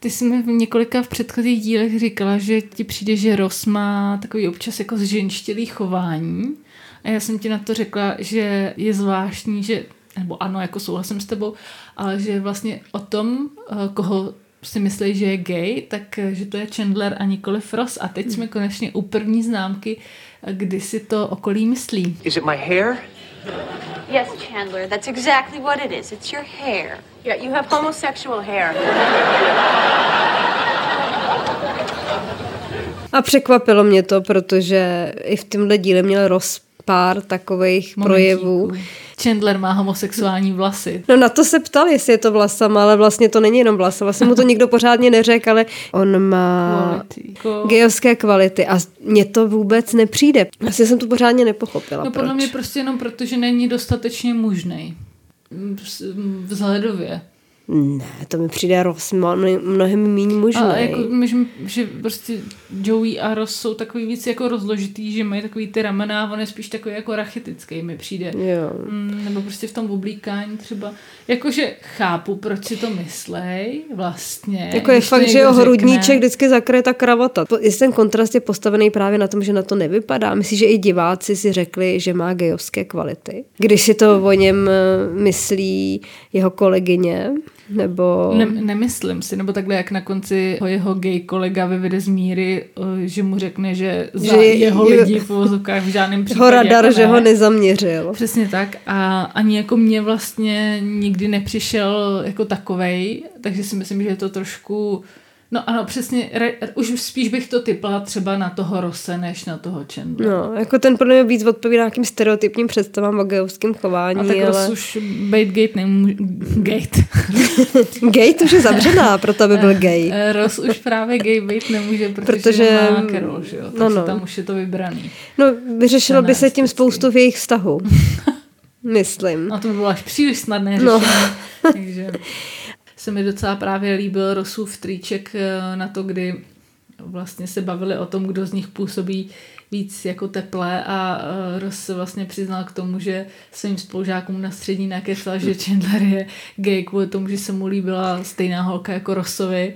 Ty jsi mi v několika v předchozích dílech říkala, že ti přijde, že Ross má takový občas jako zženštělý chování. A já jsem ti na to řekla, že je zvláštní, že, nebo ano, jako souhlasím s tebou, ale že vlastně o tom, eh, koho si myslí, že je gay, tak eh, že to je Chandler a nikoli Ross. A teď jsme konečně u první známky, eh, kdy si to okolí myslí. Is it my hair? Yes, Chandler, that's exactly what it is. It's your hair. Yeah, you have homosexual hair. A překvapilo mě to, protože i v tomhle díle měl Ross pár takových Momentíků. projevů. Chandler má homosexuální vlasy. No na to se ptal, jestli je to vlasama, ale vlastně to není jenom vlasa. Vlastně mu to nikdo pořádně neřekl, ale on má gejovské kvality a mně to vůbec nepřijde. Asi jsem to pořádně nepochopila. No podle proč. mě prostě jenom proto, že není dostatečně mužnej. Vzhledově. Ne, to mi přijde Ross mno- mnohem méně možný. A jako, myslím, že prostě Joey a Ross jsou takový víc jako rozložitý, že mají takový ty ramena a on je spíš takový jako rachitický mi přijde. Jo. Mm, nebo prostě v tom oblíkání třeba. Jakože chápu, proč si to myslej vlastně. Jako je fakt, že jeho řekne. hrudníček vždycky zakryje ta kravata. Jestli ten kontrast je postavený právě na tom, že na to nevypadá. Myslím, že i diváci si řekli, že má gejovské kvality. Když si to o něm eh, myslí jeho kolegyně, nebo... Ne, nemyslím si, nebo takhle, jak na konci ho jeho gay kolega vyvede z míry, eh, že mu řekne, že za Že že je- jeho je- lidi v uvozovkách v žádném případě Ho radar, jako že ne. ho nezaměřil. Přesně tak a ani jako mě vlastně nikdy nepřišel jako takovej, takže si myslím, že je to trošku, no ano, přesně, re, už spíš bych to typla třeba na toho Rose, než na toho Chandlera. No, jako ten podle mě víc odpovídá nějakým stereotypním představám o gejovském chování, A tak ale... už bait gate nemůže... Gate. Gay to už je zavřená, proto aby byl gay. Eh, Ross už právě gay být nemůže, protože, Protože- má Carol, že jo? no, Takže no. tam už je to vybraný. No, vyřešilo by se tím spoustu v jejich vztahu. Myslím. No to by bylo až příliš snadné No. řešení. Takže se mi docela právě líbil Rosův triček eh, na to, kdy vlastně se bavili o tom, kdo z nich působí víc jako teplé a uh, Ross se vlastně přiznal k tomu, že svým spolužákům na střední nakecal, že Chandler je gay kvůli tomu, že se mu líbila stejná holka jako Rossovi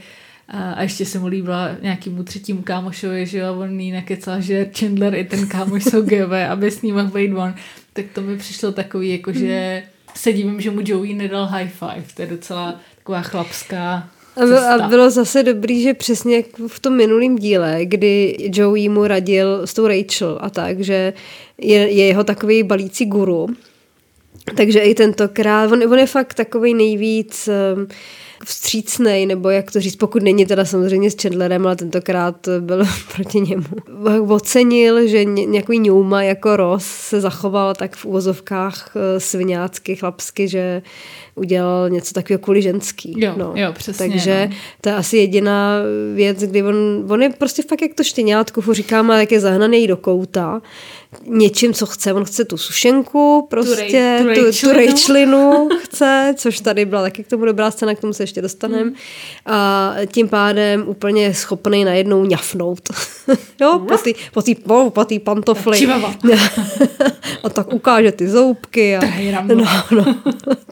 a, ještě se mu líbila nějakému třetímu kámošovi, že jo, on jí nakecal, že Chandler i ten kámoš jsou gayové, aby s ním mohl být on. Tak to mi přišlo takový, jako že se divím, že mu Joey nedal high five. To je docela taková chlapská A, bylo, cesta. a bylo zase dobrý, že přesně jak v tom minulém díle, kdy Joey mu radil s tou Rachel a tak, že je, je jeho takový balící guru. Takže i tentokrát, on, on je fakt takový nejvíc um, vstřícnej, nebo jak to říct, pokud není teda samozřejmě s Chandlerem, ale tentokrát byl proti němu. Ocenil, že ně- nějaký ňouma jako Ross se zachoval tak v úvozovkách eh, sviňácky, chlapsky, že udělal něco takového kvůli ženský. Jo, no. jo, přesně, Takže no. to je asi jediná věc, kdy on, on je prostě fakt jak to štěňátko, furt říká, má, jak je zahnaný do kouta, něčím, co chce. On chce tu sušenku, prostě tu tu, tu, tu rejčlinu. rejčlinu chce, což tady byla taky k tomu dobrá scéna, k tomu se ještě dostaneme. Hmm. A tím pádem úplně schopný najednou ňafnout. jo, po té po tý, po, po tý pantofli. A tak ukáže ty zoubky. A, no, no,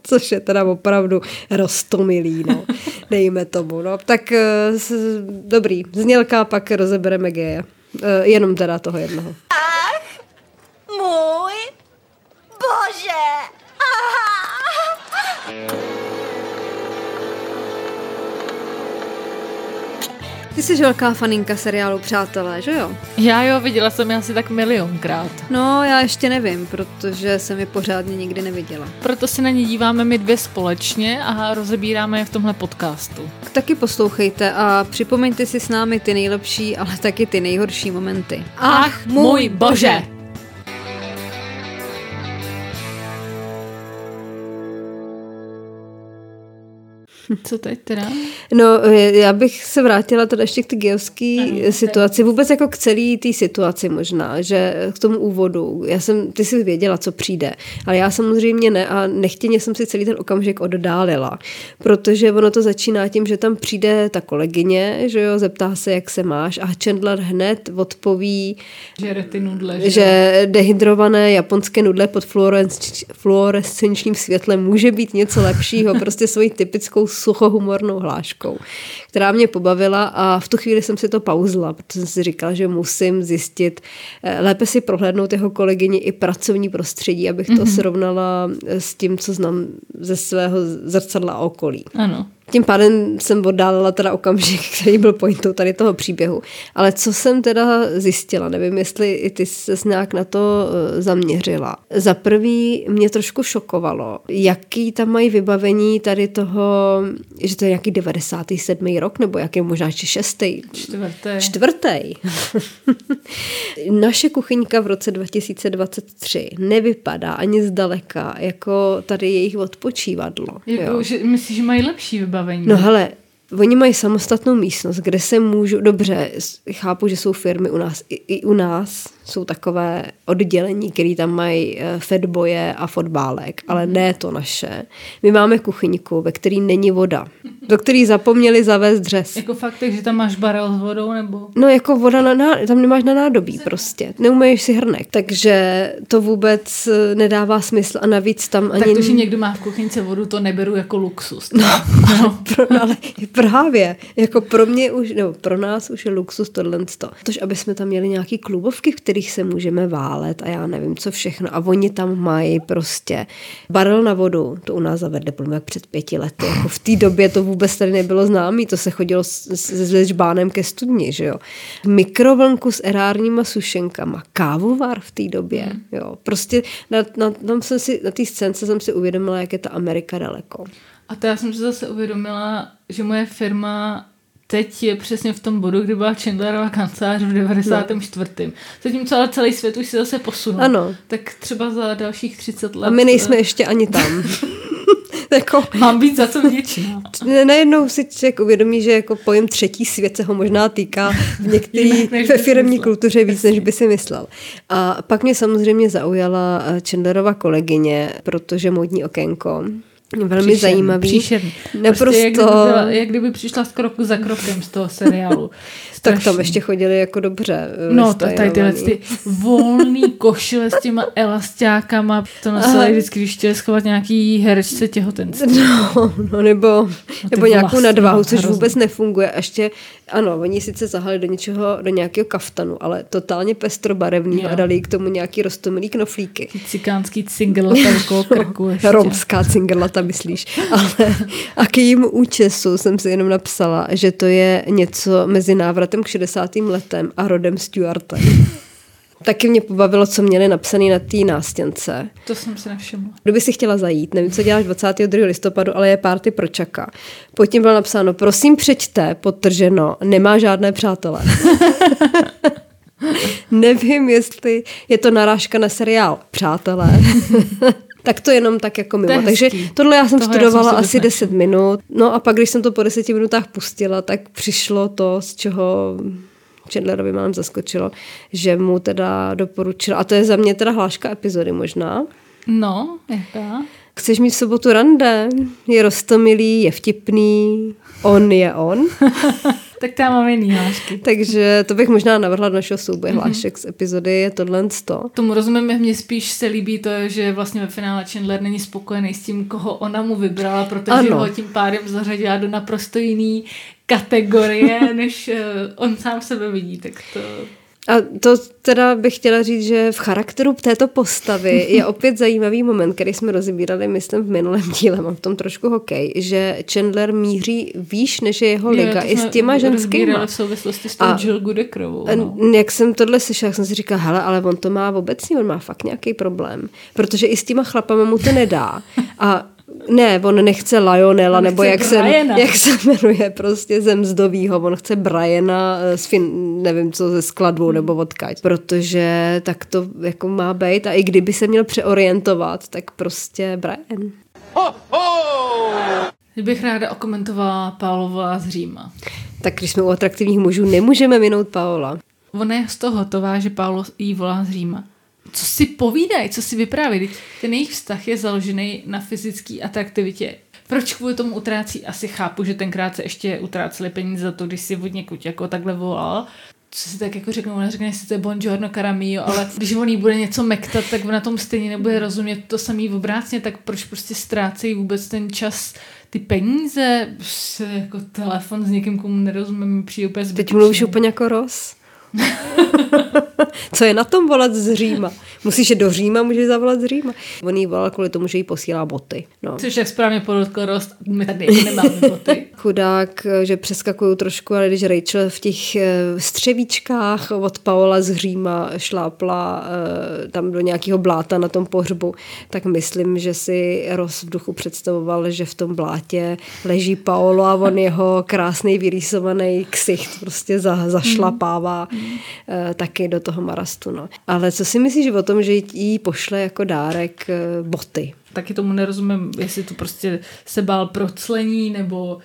což je teda opravdu rostomilý, no. Dejme tomu, no. Tak eh, s- dobrý, znělka, pak rozebereme geje. Eh, Jenom teda toho jednoho. Můj bože! Ty jsi velká faninka seriálu Přátelé, že jo? Já jo, viděla jsem je asi tak milionkrát. No, já ještě nevím, protože jsem je pořádně nikdy neviděla. Proto se na ně díváme my dvě společně a rozebíráme je v tomhle podcastu. Taky poslouchejte a připomeňte si s námi ty nejlepší, ale taky ty nejhorší momenty. Ach, můj bože! Co teď teda? No, eh, já bych se vrátila teda ještě k ty geovské situaci, vůbec jako k celé té situaci možná, že k tomu úvodu. Já jsem, ty jsi věděla, co přijde, ale já samozřejmě ne a nechtěně jsem si celý ten okamžik oddálila, protože ono to začíná tím, že tam přijde ta kolegyně, že jo, zeptá se, jak se máš a Chandler hned odpoví, Žere ty nudle, že, že dehydrované japonské nudle pod fluorescenč- fluorescenčním světlem může být něco lepšího, prostě svojí typickou suchohumornou hláškou, která mě pobavila a v tu chvíli jsem si to pauzla, protože jsem si říkala, že musím zjistit, eh, lépe si prohlédnout jeho kolegyni i pracovní prostředí, abych to mm-hmm. srovnala s tím, co znám ze svého zrcadla okolí. Ano. Tím pádem jsem oddálila teda okamžik, který byl pointou tady toho příběhu. Ale co jsem teda zjistila, nevím, jestli i ty se nějak na to eh, zaměřila. Za prvý mě trošku šokovalo, jaký tam mají vybavení tady toho, že to je nějaký 97. rok, nebo jaký možná ještě šestý. Čtvrtý. Čtvrtý. Naše kuchyňka v roce 2023 nevypadá ani zdaleka jako tady jejich odpočívadlo. Jako, jo. že, myslíš, že mají lepší vybavení? No hele, oni mají samostatnou místnost, kde se můžu, dobře, chápu, že jsou firmy u nás, i, i u nás jsou takové oddělení, které tam mají eh, fedboje a fotbálek, ale ne to naše. My máme kuchyňku, ve které není voda, do které zapomněli zavést dřez. Jako fakt, že tam máš barel s vodou, nebo? No jako voda na, na tam nemáš na nádobí prostě. Neumeješ si hrnek. Takže to vůbec eh, nedává smysl a navíc tam ani... Tak to, že někdo má v kuchyňce vodu, to neberu jako luxus. No, ale, pro, ale právě, jako pro mě už, nebo pro nás už je luxus tohle. Tož, aby jsme tam měli nějaký klubovky, v kterých se můžeme válet a já nevím, co všechno. A oni tam mají prostě barel na vodu, to u nás zavedli podle před pěti lety. Jako v té době to vůbec tady nebylo známý, to se chodilo s, s, s žbánem ke studni, že jo. Mikrovlnku s erárníma sušenkama, kávovar v té době, jo. Prostě na, na, tam jsem si, na té scénce jsem si uvědomila, jak je ta Amerika daleko. A to já jsem si zase uvědomila, že moje firma teď je přesně v tom bodu, kdy byla Chandlerova kancelář v 94. Zatímco ale celý svět už se zase posunul. Ano. Tak třeba za dalších 30 let. A my nejsme eh, ještě ani tam. jako, Mám být za co vděčná. najednou si člověk uvědomí, že jako pojem třetí svět se ho možná týká v některý ve firmní kultuře víc, než by si myslel. A pak mě samozřejmě zaujala eh, Chandlerova kolegyně, protože módní okénko. Velmi Příšerný, zajímavý. Příšerný. Naprosto... Prostě jak, kdyby byla, jak kdyby přišla z kroku za krokem z toho seriálu. tak tam ještě chodili jako dobře. eh, No, tady tyhle ty volný košile s těma elastákama, to nosili vždycky, když chtěli schovat nějaký herečce těhotenství. No, no nebo, ty nebo nějakou vlasy, nadváhu, no, což hrozný. vůbec nefunguje. A ještě, ano, oni sice zahali do něčeho, do nějakého kaftanu, ale totálně pestrobarevný Jo. a dali k tomu nějaký rostomilý knoflíky. Cikánský okolo krku ještě. Romská cingerlata, myslíš. Ale a k jejímu účesu jsem si jenom napsala, že to je něco mezi návratem k 60. letem a Rodem Stewartem. Taky mě pobavilo, co měli napsaný na té nástěnce. To jsem si nevšimla. Kdyby si chtěla zajít, nevím, co děláš 22. listopadu, ale je párty pro čaka. Pod tím bylo napsáno, prosím přečte, podtrženo, nemá žádné přátelé. nevím, jestli je to narážka na seriál Přátelé. Tak to jenom tak jako mimo. To Takže tohle já jsem Toho já studovala jsem si asi vůbec 10 minut. No a pak, když jsem to po 10 minutách pustila, tak přišlo to, z čeho Chandlerovi mám zaskočilo, že mu teda doporučila, a to je za mě teda hláška epizody možná, No, jaká? Chceš mít v sobotu rande? Je rostomilý, je vtipný, on je on. Tak tam máme jiný hlášky. Takže to bych možná navrhla do našeho souboje hlášek z epizody je tohle 100. Tomu rozumím, mně spíš se líbí to, že vlastně ve finále Chandler není spokojený s tím, koho ona mu vybrala, protože Ano. ho tím pádem zařadila do naprosto jiný kategorie, než eh, on sám sebe vidí. Tak to... A to teda bych chtěla říct, že v charakteru této postavy je opět zajímavý moment, který jsme rozebírali, myslím, v minulém díle, mám v tom trošku hokej, že Chandler míří výš, než je jeho liga, to i s těma ženskýma. v souvislosti s tou A- Jill Goodeckerovou. A No. Jak jsem tohle slyšela, jak jsem si říkala, hele, ale on to má obecně, on má fakt nějaký problém. Protože i s těma chlapama mu to nedá. A ne, on nechce Lionela, On nebo chce jak se, jak se jmenuje prostě ze mzdovýho. On chce Briana eh, z fin, nevím co, ze skladbu Hmm. nebo odkaď. Protože tak to jako má být. A i kdyby se měl přeorientovat, tak prostě Brian. Bych ráda okomentovala Pavlova z Říma. Tak když jsme u atraktivních mužů, nemůžeme minout Paola. Ona je z toho hotová, že Paulo jí volá z Říma. Co si povídají, co si vypráví? Vždyť Ten jejich vztah je založený na fyzické atraktivitě. Proč kvůli tomu utrácí? Asi chápu, že tenkrát se ještě utráceli peníze za to, když si od někud jako takhle volal. co si tak jako řeknou, ona řekne, jestli to je buongiorno caramio, ale když on jí bude něco mektat, tak na tom stejně nebude rozumět to samý obrácně, tak proč prostě ztrácejí vůbec ten čas ty peníze, prostě jako telefon s někým, komu nerozumím, přijde úplně Teď zbytečný. mluvíš úplně jako Ross. Co je na tom volat z Říma? Musíš je do Říma, můžeš zavolat z Říma. On jí volal kvůli tomu, že jí posílá boty. No. Což jak správně podotkl Rost, my tady nemáme boty. Chudák, že přeskakuju trošku, ale když Rachel v těch eh, střevíčkách od Paola z Říma šlápla eh, tam do nějakého bláta na tom pohřbu, tak myslím, že si Ross v duchu představoval, že v tom blátě leží Paolo a on jeho krásný vyrýsovaný ksicht prostě za, zašlapává eh, taky do toho marastu. No. Ale co si myslíš o tom, že jí pošle jako dárek eh, boty? Taky tomu nerozumím, jestli to prostě se bál proclení, nebo...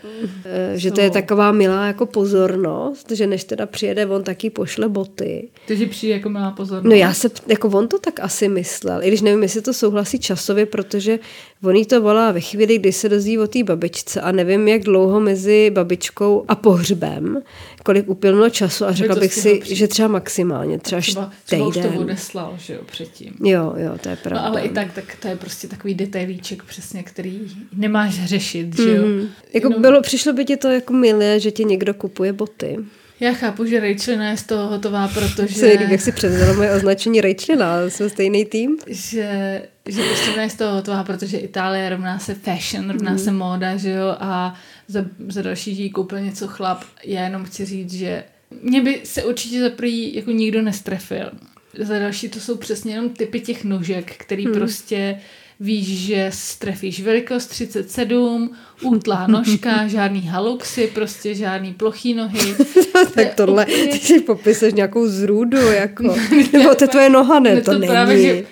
Eh, Že to je taková milá jako pozornost, že než teda přijede, on taky pošle boty. Takže přijde jako milá pozornost. No já se, jako on to tak asi myslel, i když nevím, jestli to souhlasí časově, protože on jí to volá ve chvíli, kdy se dozví o té babičce a nevím, jak dlouho mezi babičkou a pohřbem, kolik uplynulo času a řekla bych si, přijít. že třeba maximálně, třeba, třeba, třeba už to odeslal, že jo, předtím. Jo, jo, to je pravda. No ale i tak, tak to je prostě takový detailíček přesně, který nemáš řešit, že jo. Mm. Jako Jenom- bylo, přišlo by ti to jako milé, že ti někdo kupuje boty. Já chápu, že Rachelina je z toho hotová, protože... Se jak si převzala moje označení Rachelina, jsme stejný tým. že, že prostě ona je z toho hotová, protože Itálie rovná se fashion, rovná Mhm. se móda, že jo, a za, za další jí koupil něco chlap. Já jenom chci říct, že mě by se určitě za prvý jako nikdo nestrefil. Za další to jsou přesně jenom typy těch nožek, který Mhm. prostě víš, že strefíš velikost 37, útlá nožka, žádný haluxy, prostě žádný plochý nohy. tak tohle, úplně- ty si popisuješ nějakou zrůdu, jako. Nebo to je tvoje noha, ne, Ne, to, není. Právě, že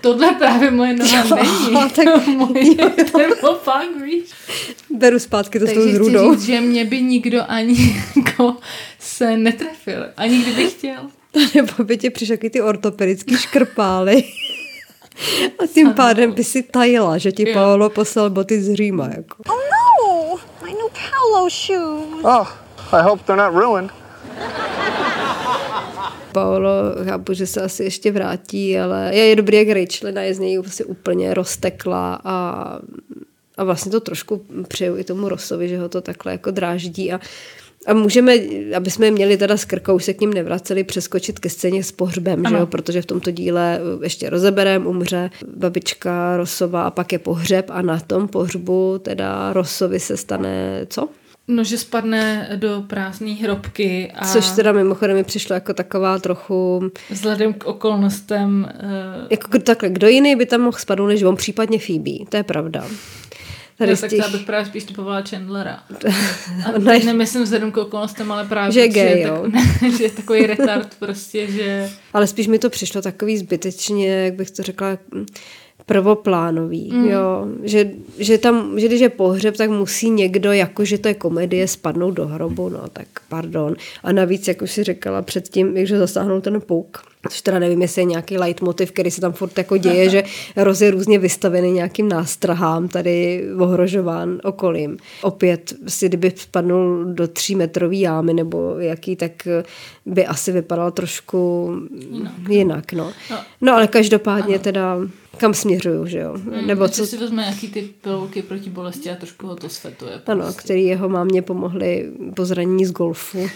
tohle právě moje noha není. tak- moje, ten opak, víš. Beru zpátky to s tou Takže zrůdou. říct, že mě by nikdo ani jako se netrefil. Ani kdyby chtěl. Nebo by ti přišly takový ty ortopedický škrpály. A tím pádem by si tajila, že ti. Paolo poslal boty z Říma. Jako. Oh no! My new Paolo shoes. Oh, I hope they're not ruined. Paolo, chápu, že se asi ještě vrátí, ale je, je dobrý, jak Rachelina je z něj vlastně úplně roztekla a, a vlastně to trošku přeju i tomu Rosovi, že ho to takhle jako dráždí a a můžeme, aby jsme měli teda s krkou, se k ním nevraceli, přeskočit ke scéně s pohřbem, že jo? protože v tomto díle ještě rozeberem, umře babička Rosova a pak je pohřeb a na tom pohřbu teda Rosovi se stane co? No, že spadne do prázdné hrobky a Což teda mimochodem mi přišlo jako taková trochu vzhledem k okolnostem uh, Jako kdo- takhle, kdo jiný by tam mohl spadnout, než on, případně Phoebe, to je pravda. Tady no, tak těch, já bych právě spíš typovala Chandlera. A je- teď nemyslím vzhledem k okolnostem, ale právě Že je protože gay, tak, jo. ne, že je takový retard prostě, že ale spíš mi to přišlo takový zbytečně, jak bych to řekla, prvoplánový, mm. jo, že, že tam, že když je pohřeb, tak musí někdo, jako že to je komedie, spadnout do hrobu, no tak pardon. A navíc, jak už si říkala předtím, že zasáhnul ten pouk, což teda nevím, jestli je nějaký leitmotiv, který se tam furt jako děje, že Roz je různě vystavený nějakým nástrahám, tady ohrožován okolím. Opět, si kdyby spadnul do tří metrový jámy nebo jaký, tak by asi vypadal trošku jinak, jinak no. no. ale každopádně teda kam směřuju, že jo? Nebo Ještě co, si vezme nějaký ty pilulky proti bolesti a trošku ho to svetuje. ano, prostě. který jeho mámě pomohli po zranění z golfu.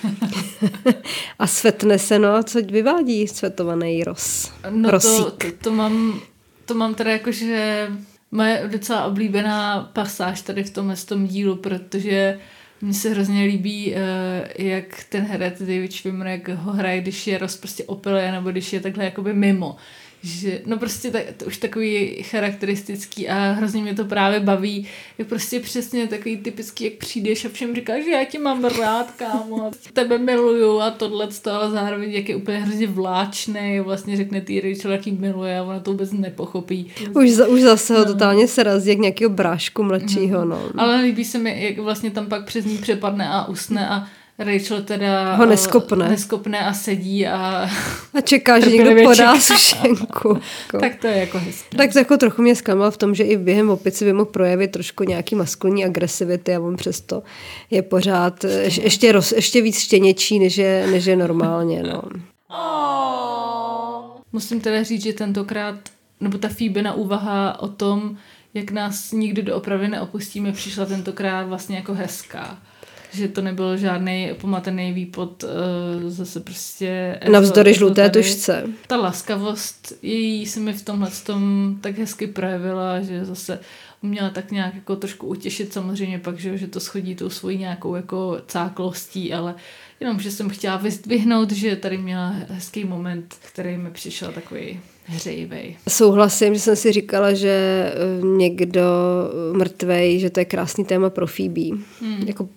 a svetne se, no a co vyvádí svetovaný roz? No to, Rosík. to, to, mám, to mám teda jakože moje docela oblíbená pasáž tady v tomhle tom dílu, protože mně se hrozně líbí, eh, jak ten herec David Schwimmer, jak ho hraje, když je roz prostě opilé, nebo když je takhle jakoby mimo. Že, no prostě tak, to už takový charakteristický a hrozně mě to právě baví, je prostě přesně takový typický, jak přijdeš a všem říkáš, že já tě mám rád, kámo, tebe miluju a tohle, ale zároveň jak je úplně hrozně vláčný, vlastně řekne ty Rachel, jak miluje a ona to vůbec nepochopí. Už, za, už zase ho totálně srazí jak nějakého brášku mladšího, no. Ale líbí se mi, jak vlastně tam pak přes ní přepadne a usne a Rachel teda Ho eh, neskopne. neskopne a sedí a A čeká, že někdo podá sušenku. Tak to je jako hezké. Tak to jako trochu mě zklamal v tom, že i během opici by mohl projevit trošku nějaký maskulní agresivity a on přesto je pořád ješ- ještě, roz, ještě víc štěněčí, než je, než je normálně. No. Musím teda říct, že tentokrát, nebo ta Phoebina úvaha o tom, jak nás nikdy doopravdy neopustíme, přišla tentokrát vlastně jako hezká. Že to nebyl žádný pomatený výpod, uh, zase prostě... Navzdory žluté tady. tušce. Ta laskavost její se mi v tomhle tom tak hezky projevila, že zase uměla tak nějak jako trošku utěšit samozřejmě pak, že, že to schodí tou svojí nějakou jako cáklostí, ale jenom, že jsem chtěla vyzdvihnout, že tady měla hezký moment, který mi přišel takový hřejivej. Souhlasím, že jsem si říkala, že eh, někdo mrtvej, že to je krásný téma pro Phoebe. Hmm. Jako,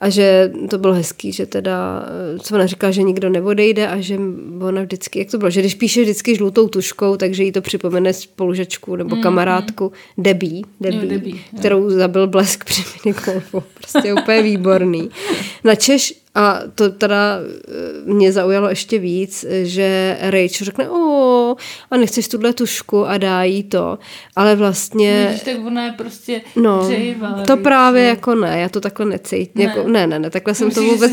a že to bylo hezký, že teda, eh, co ona říkala, že nikdo neodejde a že ona vždycky, jak to bylo, že když píše vždycky žlutou tuškou, takže jí to připomene spolužečku nebo kamarádku Debbie, Debbie, Jo, Debbie, jo. kterou zabil blesk při minigolfu. Prostě úplně výborný. Na Češ a to teda eh, mě zaujalo ještě víc, že Rachel řekne, o, a nechceš tuhle tušku a dá jí to, ale vlastně... Vidíš, tak ona je prostě No, hřejivá. to víš, právě že- jako ne, já to takhle necítím. Ne. Jako, ne, ne, ne, takhle jsem to vůbec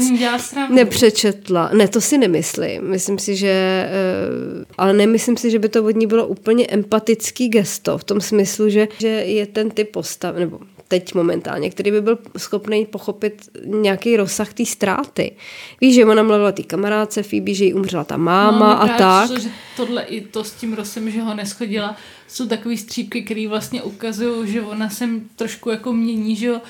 nepřečetla. Ne, to si nemyslím. Myslím si, že... eh, Ale nemyslím si, že by to od ní bylo úplně empatický gesto, v tom smyslu, že, že je ten typ postav, nebo teď momentálně, který by byl schopný pochopit nějaký rozsah té ztráty. Víš, že ona mluvila té kamarádce Phoebe, že jí umřela ta máma No, a tak. Přišlo, že tohle i to s tím Rosem, že ho neschodila, jsou takový střípky, které vlastně ukazují, že ona se trošku jako mění, že jo,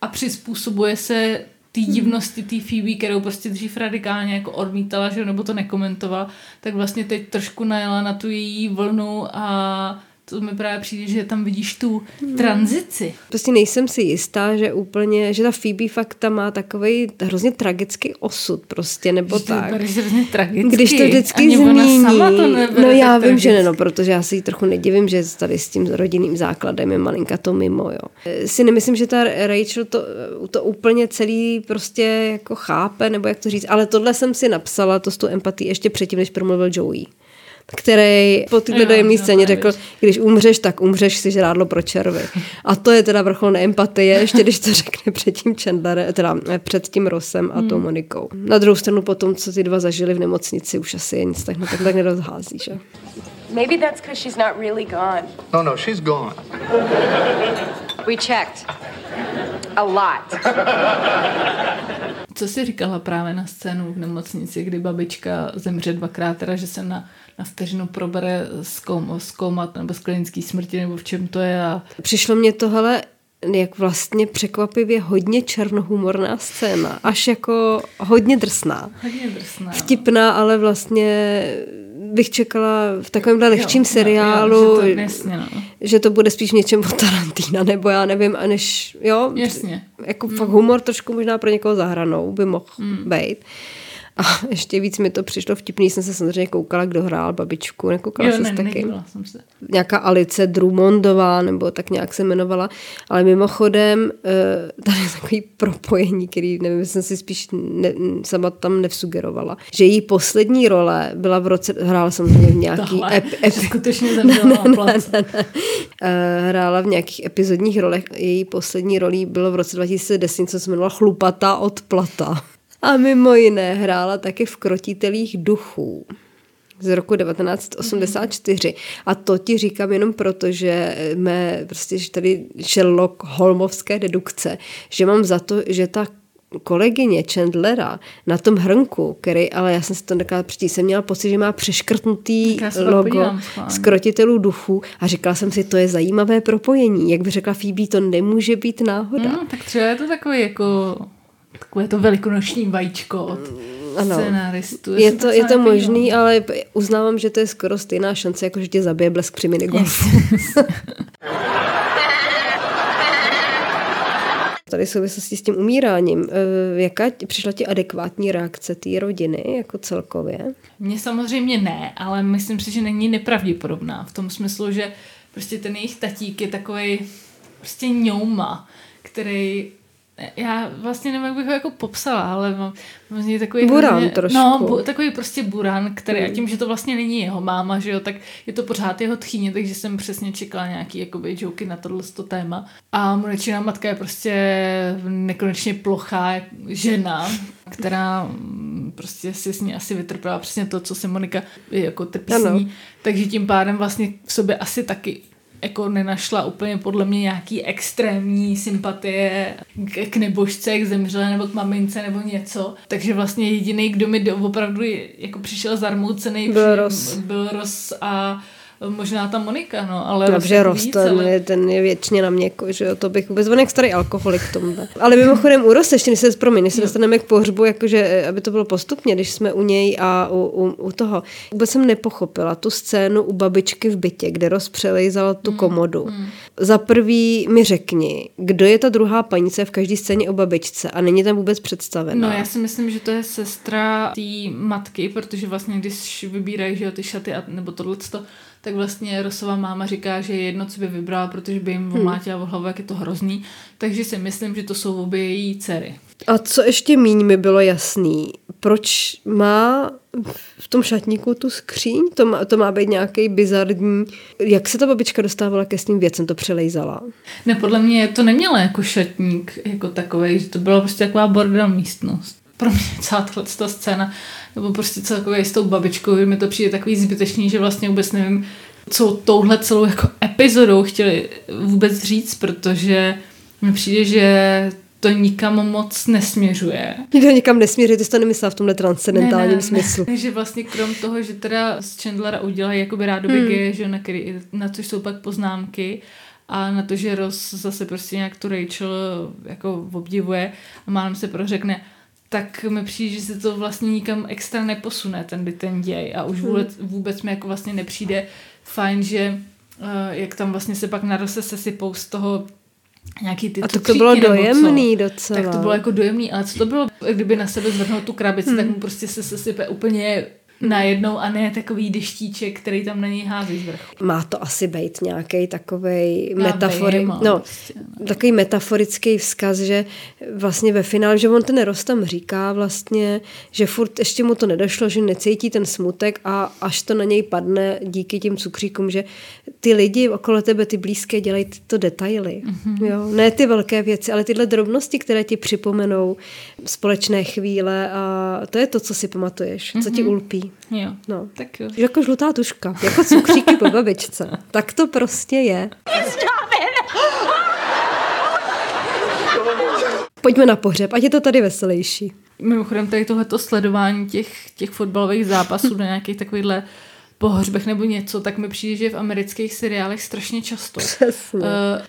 a přizpůsobuje se té divnosti té Phoebe, kterou prostě dřív radikálně jako odmítala, že nebo to nekomentovala, tak vlastně teď trošku najela na tu její vlnu a to mi právě přijde, že tam vidíš tu tranzici. Prostě nejsem si jistá, že úplně, že ta Phoebe fakt tam má takový hrozně tragický osud prostě, nebo Že tak. hrozně tragicky. Když to vždycky Ani zmíní, sama to no já vím, že ne, no, protože já si ji trochu nedivím, že tady s tím rodinným základem je malinka to mimo, jo. Si nemyslím, že ta Rachel to, to úplně celý prostě jako chápe, nebo jak to říct, ale tohle jsem si napsala, to s tu empatii ještě předtím, než promluvil Joey který po této dojemné scéně řekl, když umřeš, tak umřeš si žrádlo pro červy. A to je teda vrchol neempatie, ještě když to řekne před tím Chandlerem, teda eh, před tím Rosem a tou Monikou. Na druhou stranu potom, co ty dva zažili v nemocnici, už asi je nic tak, tak, tak nerozhází, že? Maybe that's because she's not really gone. No, no, she's gone. We checked. A lot. Co jsi říkala právě na scénu v nemocnici, kdy babička zemře dvakrát, teda, že se na, na vteřinu probere zkoum, zkoumat nebo z klinické smrti, nebo v čem to je a Přišlo mě to, hele, jak vlastně překvapivě hodně černohumorná scéna, až jako hodně drsná. hodně drsná. Vtipná, ale vlastně bych čekala v takovémhle lehčím Jo, seriálu, Jo, jo, že to, jasně, no. že to bude spíš něčem od Tarantina, nebo já nevím, a než, jo, Jasně. jako fakt humor trošku možná pro někoho zahranou by mohl mm. být. A ještě víc mi to přišlo vtipný, jsem se samozřejmě koukala, kdo hrál babičku, nekoukala Jo, ne, se taky. jsem se. Nějaká Alice Drummondová, nebo tak nějak se jmenovala. Ale mimochodem, eh, tady je takový propojení, který nevím, jsem si spíš ne, sama tam nevsugerovala. Že její poslední role byla v roce, hrála samozřejmě v nějaký Tohle, ep, ep, skutečně zemřela na place. Eh, hrála v nějakých epizodních rolech. Její poslední rolí bylo v roce 2010, co se jmenovala Chlupatá od plata. A mimo jiné hrála taky v Krotitelích duchů z roku 1984. A to ti říkám jenom proto, že mé prostě že tady Sherlock Holmovské dedukce, že mám za to, že ta kolegyně Chandlera na tom hrnku, který, ale já jsem si to nekala přečíst, jsem měla pocit, že má přeškrtnutý logo podívám z krotitelů duchů a říkala jsem si, to je zajímavé propojení. Jak by řekla Phoebe, to nemůže být náhoda. No, tak třeba je to takový jako takové to velikonoční vajíčko od Ano. scenáristu. Je to, je to možný, ale p- uznávám, že to je skoro stejná šance, jako že tě zabije blesk při minigolfu. Tady v souvislosti s tím umíráním, eh, jaká přišla ti adekvátní reakce té rodiny jako celkově? Mně samozřejmě ne, ale myslím si, že není nepravděpodobná v tom smyslu, že prostě ten jejich tatík je takový prostě ňouma, který já vlastně nevím, jak bych ho jako popsala, ale mám, mám z něj takový... Buran hrozně- trošku. No, bu, takový prostě buran, který, a tím, že to vlastně není jeho máma, že jo, tak je to pořád jeho tchýně, takže jsem přesně čekala nějaký jakoby joky na tohle to téma. A Monečina matka je prostě nekonečně plochá žena, která mm, prostě si s ní asi vytrpěla přesně to, co se Monika jako trpí s Ano. ní. Takže tím pádem vlastně v sobě asi taky jako nenašla úplně podle mě nějaký extrémní sympatie k, k nebožce, k zemřelé nebo k mamince nebo něco. Takže vlastně jediný, kdo mi opravdu jako přišel zarmoucený, Byl při- byl Ross a možná ta Monika, no, ale Dobře, ten, ale- je, ten je věčně na mě, jako, že jo, to bych vůbec, on jak starý alkoholik tomhle. Ale mimochodem u Ross, ještě než se, promiň, než se dostaneme k pohřbu, jakože, eh, aby to bylo postupně, když jsme u něj a u, u, u toho. Vůbec jsem nepochopila tu scénu u babičky v bytě, kde Ross přelejzal tu komodu. Za prvý mi řekni, kdo je ta druhá je v každé scéně o babičce a není tam vůbec představená. No já si myslím, že to je sestra té matky, protože vlastně když vybírají že jo, ty šaty a, nebo tohleto, tak vlastně Rosova máma říká, že je jedno, co by vybrala, protože by jim omlátila o hlavu, jak je to hrozný. Takže si myslím, že to jsou obě její dcery. A co ještě míň mi bylo jasný, proč má v tom šatníku tu skříň? To má, to má být nějaký bizarní... Jak se ta babička dostávala ke svým věcem, to přelejzala? Ne, podle mě to nemělo jako šatník jako takový, že to byla prostě taková bordel místnost. Pro mě celá tahle ta scéna, nebo prostě celkově s tou babičkou, mi to přijde takový zbytečný, že vlastně vůbec nevím, co touhle celou jako epizodou chtěli vůbec říct, protože mi přijde, že to nikam moc nesměřuje. Nikdo nikam nesmíří, ty jsi to nemyslela v tomhle transcendentálním Ne, ne, smyslu. Ne, že vlastně krom toho, že teda z Chandlera udělají jakoby rádoby hmm. že na, který, na což jsou pak poznámky a na to, že Ross zase prostě nějak tu Rachel jako obdivuje a málem se prořekne, tak mi přijde, že se to vlastně nikam extra neposune, ten, ten děj a už vůbec, vůbec mi jako vlastně nepřijde fajn, že uh, jak tam vlastně se pak na Rose sesypou z toho nějaký ty A to, to bylo nebo co. dojemný docela. Tak to bylo jako dojemný, ale co to bylo, kdyby na sebe zvrhnul tu krabici, hmm. tak mu prostě se sesype úplně najednou a ne takový deštíček, který tam na něj hází z vrchu. Má to asi být nějaký takový metafory, no, prostě, takový metaforický vzkaz, že vlastně ve finále, že on ten Ross tam říká vlastně, že furt ještě mu to nedošlo, že necítí ten smutek a až to na něj padne díky těm cukříkům, že ty lidi okolo tebe, ty blízké, dělají tyto detaily. Mm-hmm. Jo? Ne ty velké věci, ale tyhle drobnosti, které ti připomenou společné chvíle a to je to, co si pamatuješ, mm-hmm. co ti ulpí. Jo, No. tak jo. Jako žlutá tuška, jako cukříky po babičce. Tak to prostě je. Pojďme na pohřeb, ať je to tady veselější. Mimochodem tady tohleto sledování těch, těch fotbalových zápasů do nějakých takovýchhle pohřbech nebo něco, tak mi přijde, že v amerických seriálech strašně často. Přesně. Uh,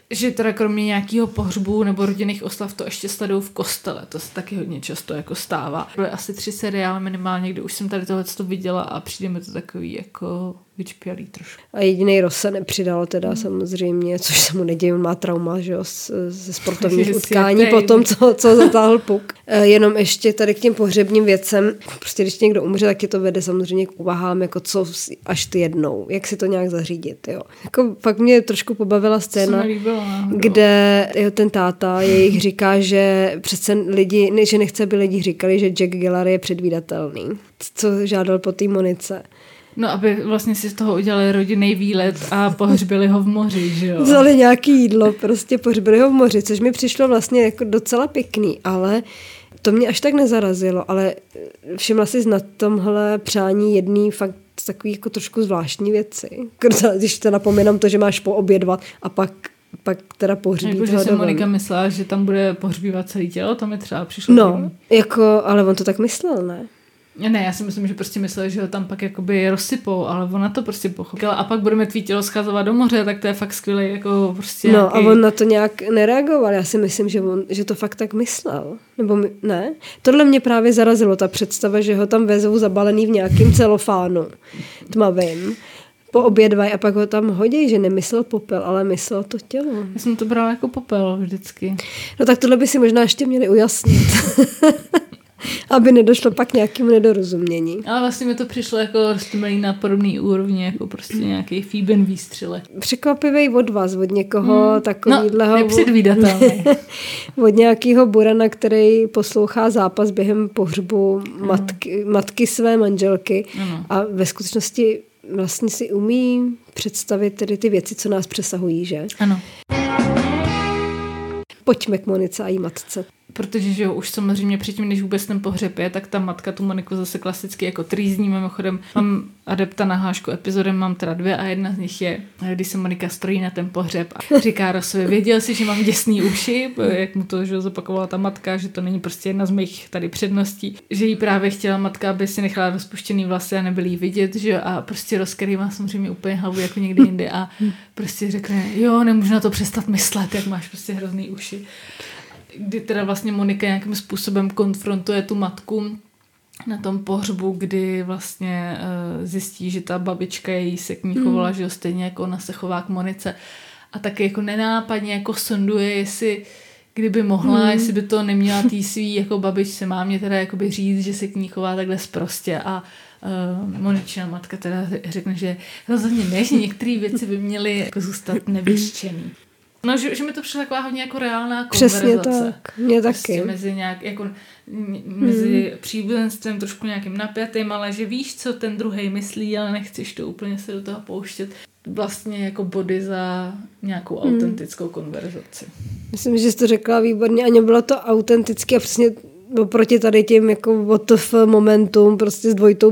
že teda kromě nějakého pohřbu nebo rodinných oslav to ještě sledují v kostele. To se taky hodně často jako stává. Byly asi tři seriály minimálně, kde už jsem tady tohle viděla a přijde mi to takový jako vyčpělý trošku. A jediný Ross se nepřidal teda samozřejmě, což se mu neděje, on má trauma, že jo, ze sportovních Je utkání po tom, co, co zatáhl puk. E, Jenom ještě tady k těm pohřebním věcem, prostě když někdo umře, tak tě to vede samozřejmě k úvahám, jako co až ty jednou, jak si to nějak zařídit, jo. Jako fakt mě trošku pobavila scéna, líbilo. náhodou. kde jo, ten táta jejich říká, že přece lidi, ne, že nechce, aby lidi říkali, že Jack Gillar je předvídatelný, co žádal po té Monice. No, aby vlastně si z toho udělali rodinný výlet a pohřbili ho v moři, že jo? Vzali nějaký jídlo, prostě pohřbili ho v moři, což mi přišlo vlastně jako docela pěkný, ale to mě až tak nezarazilo, ale všimla jsi na tomhle přání jedný fakt takový jako trošku zvláštní věci. Když to napomínám to, že máš poobědvat a pak, pak teda pohřbít Jako, že si. Monika myslela, že tam bude pohřbívat celé tělo, to mi třeba přišlo. No, jako, ale on to tak myslel, ne? Ne, já si myslím, že prostě mysleli, že ho tam pak jakoby rozsypou, ale ona to prostě pochopila. A pak budeme tvý tělo schazovat do moře, tak to je fakt skvělý jako prostě No nějaký... a on na to nějak nereagoval. Já si myslím, že, on, že to fakt tak myslel. Nebo mi, ne? Tohle mě právě zarazilo, ta představa, že ho tam vezou zabalený v nějakým celofánu tmavým. Poobědvají a pak ho tam hodí, že nemyslel popel, ale myslel to tělo. Já jsem to brala jako popel vždycky. No tak tohle by si možná ještě měli ujasnit. aby nedošlo pak nějakému nedorozumění. Ale vlastně mi to přišlo jako rostomilý na podobný úrovni, jako prostě nějaký Fíben výstřelek. Překvapivý od vás, od někoho hmm. takovýhleho... No, od nějakého burana, který poslouchá zápas během pohřbu matky, matky své manželky Ano. a ve skutečnosti vlastně si umí představit tedy ty věci, co nás přesahují, že? Ano. Pojďme k Monice a její matce. Protože že jo, už samozřejmě předtím, než vůbec ten pohřeb je, tak ta matka tu Moniku zase klasicky jako trýzní. Mimochodem. Mám adepta na hlášku epizodem, mám teda dvě a jedna z nich je, když se Monika strojí na ten pohřeb a říká Rosovi, věděl jsi, že mám děsný uši, jak mu to že zopakovala ta matka, že to není prostě jedna z mých tady předností, že jí právě chtěla matka, aby si nechala rozpuštěný vlasy a nebyly jí vidět, že jo, a prostě Ros, má samozřejmě úplně hlavu jako někde jinde a prostě řekne, jo, nemůžu na to přestat myslet, jak máš prostě hrozný uši kdy teda vlastně Monika nějakým způsobem konfrontuje tu matku na tom pohřbu, kdy vlastně uh, zjistí, že ta babička její se k ní chovala, že jo, stejně jako ona se chová k Monice a taky jako nenápadně jako sonduje, jestli kdyby mohla, hmm. jestli by to neměla tý svý jako babičce mámě teda jakoby říct, že se k ní chová takhle sprostě a uh, Moničina matka teda řekne, že rozhodně ne, že některé věci by měly jako zůstat nevyřčený. No, že, že mi to přišla taková hodně jako reálná Přesně konverzace. tak, mě Prostě taky. mezi nějak, jako, m- mezi hmm. příbuzenstvím trošku nějakým napjatým, ale že víš, co ten druhý myslí, ale nechceš to úplně se do toho pouštět. Vlastně jako body za nějakou Hmm. autentickou konverzaci. Myslím, že jsi to řekla výborně. Aně bylo to autentické a přesně oproti tady těm jako WTF momentům prostě s dvojitou,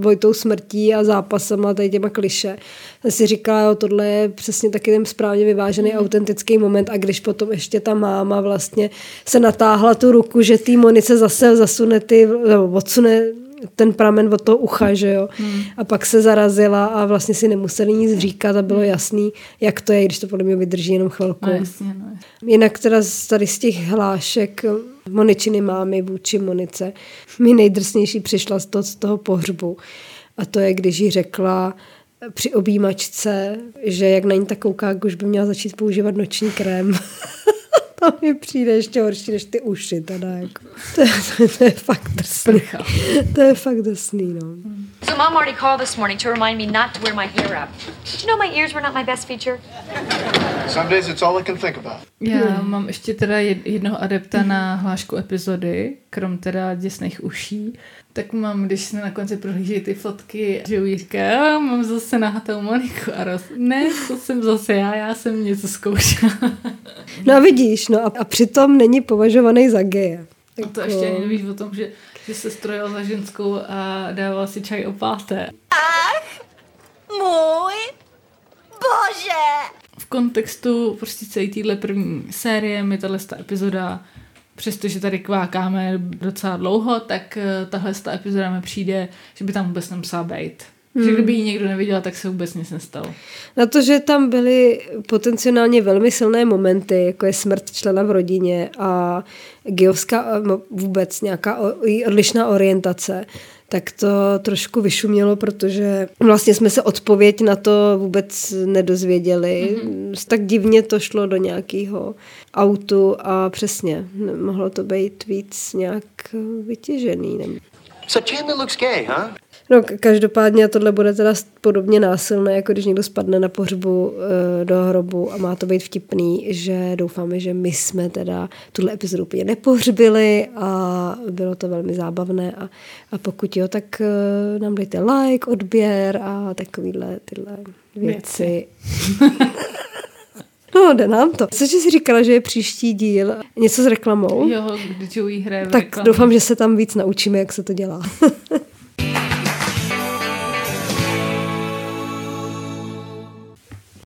dvojitou smrtí a zápasama, tady těma kliše. Jsem si říkala, jo, tohle je přesně taky ten správně vyvážený autentický moment a když potom ještě ta máma vlastně se natáhla tu ruku, že tý Monice zase zasune ty, nebo odsune ten pramen od toho ucha, že jo. Hmm. A pak se zarazila a vlastně si nemuseli nic říkat a bylo jasný, jak to je, když to podle mě vydrží jenom chvilku. No jasně, no. Jinak teda tady z těch hlášek Moničiny mámy vůči Monice mi nejdrsnější přišla z toho, z toho pohřbu. A to je, když jí řekla při objímačce, že jak na ní tak kouká, už by měla začít používat noční krém. to mi přijde ještě horší než ty uši. Teda, jako. to, je, to, to je fakt drsný. To je fakt drsný, no. So mom already called this morning to remind me not to wear my hair up. Did you know my ears were not my best feature? Some days it's all I can think about. Já mám ještě teda jed- jednoho adepta na hlášku epizody, krom teda děsných uší. Tak mám, když se na konci prohlížejí ty fotky, že jí říká, "Já mám zase nahatou Moniku a roz. Ne, to jsem zase já, já jsem něco zkoušela. No a vidíš, no a, a přitom není považovaný za geje. A to ještě ani nevíš o tom, že, že se strojil za ženskou a dával si čaj o páté. Můj bože! V kontextu prostě celé téhle první série mi tahle ta epizoda, přestože tady kvákáme docela dlouho, tak eh, tahle ta epizoda mi přijde, že by tam vůbec nemusela být. Hmm. Že kdyby ji někdo neviděl, tak se vůbec nic nestalo. Na to, že tam byly potenciálně velmi silné momenty, jako je smrt člena v rodině a geovská no, vůbec nějaká odlišná orientace, tak to trošku vyšumělo, protože vlastně jsme se odpověď na to vůbec nedozvěděli. Mm-hmm. Tak divně to šlo do nějakého autu a přesně, mohlo to být víc nějak vytěžený. Chandler looks gay, huh? No, každopádně tohle bude teda podobně násilné, jako když někdo spadne na pohřbu e, do hrobu a má to být vtipný, že doufáme, že my jsme teda tuhle epizodu úplně nepohřbili a bylo to velmi zábavné a, a pokud jo, tak e, nám dejte like, odběr a takovýhle tyhle věci. No, jde nám to. Cože jsi říkala, že je příští díl něco s reklamou? Jo, když Joey hraje Tak reklamě. doufám, že se tam víc naučíme, jak se to dělá.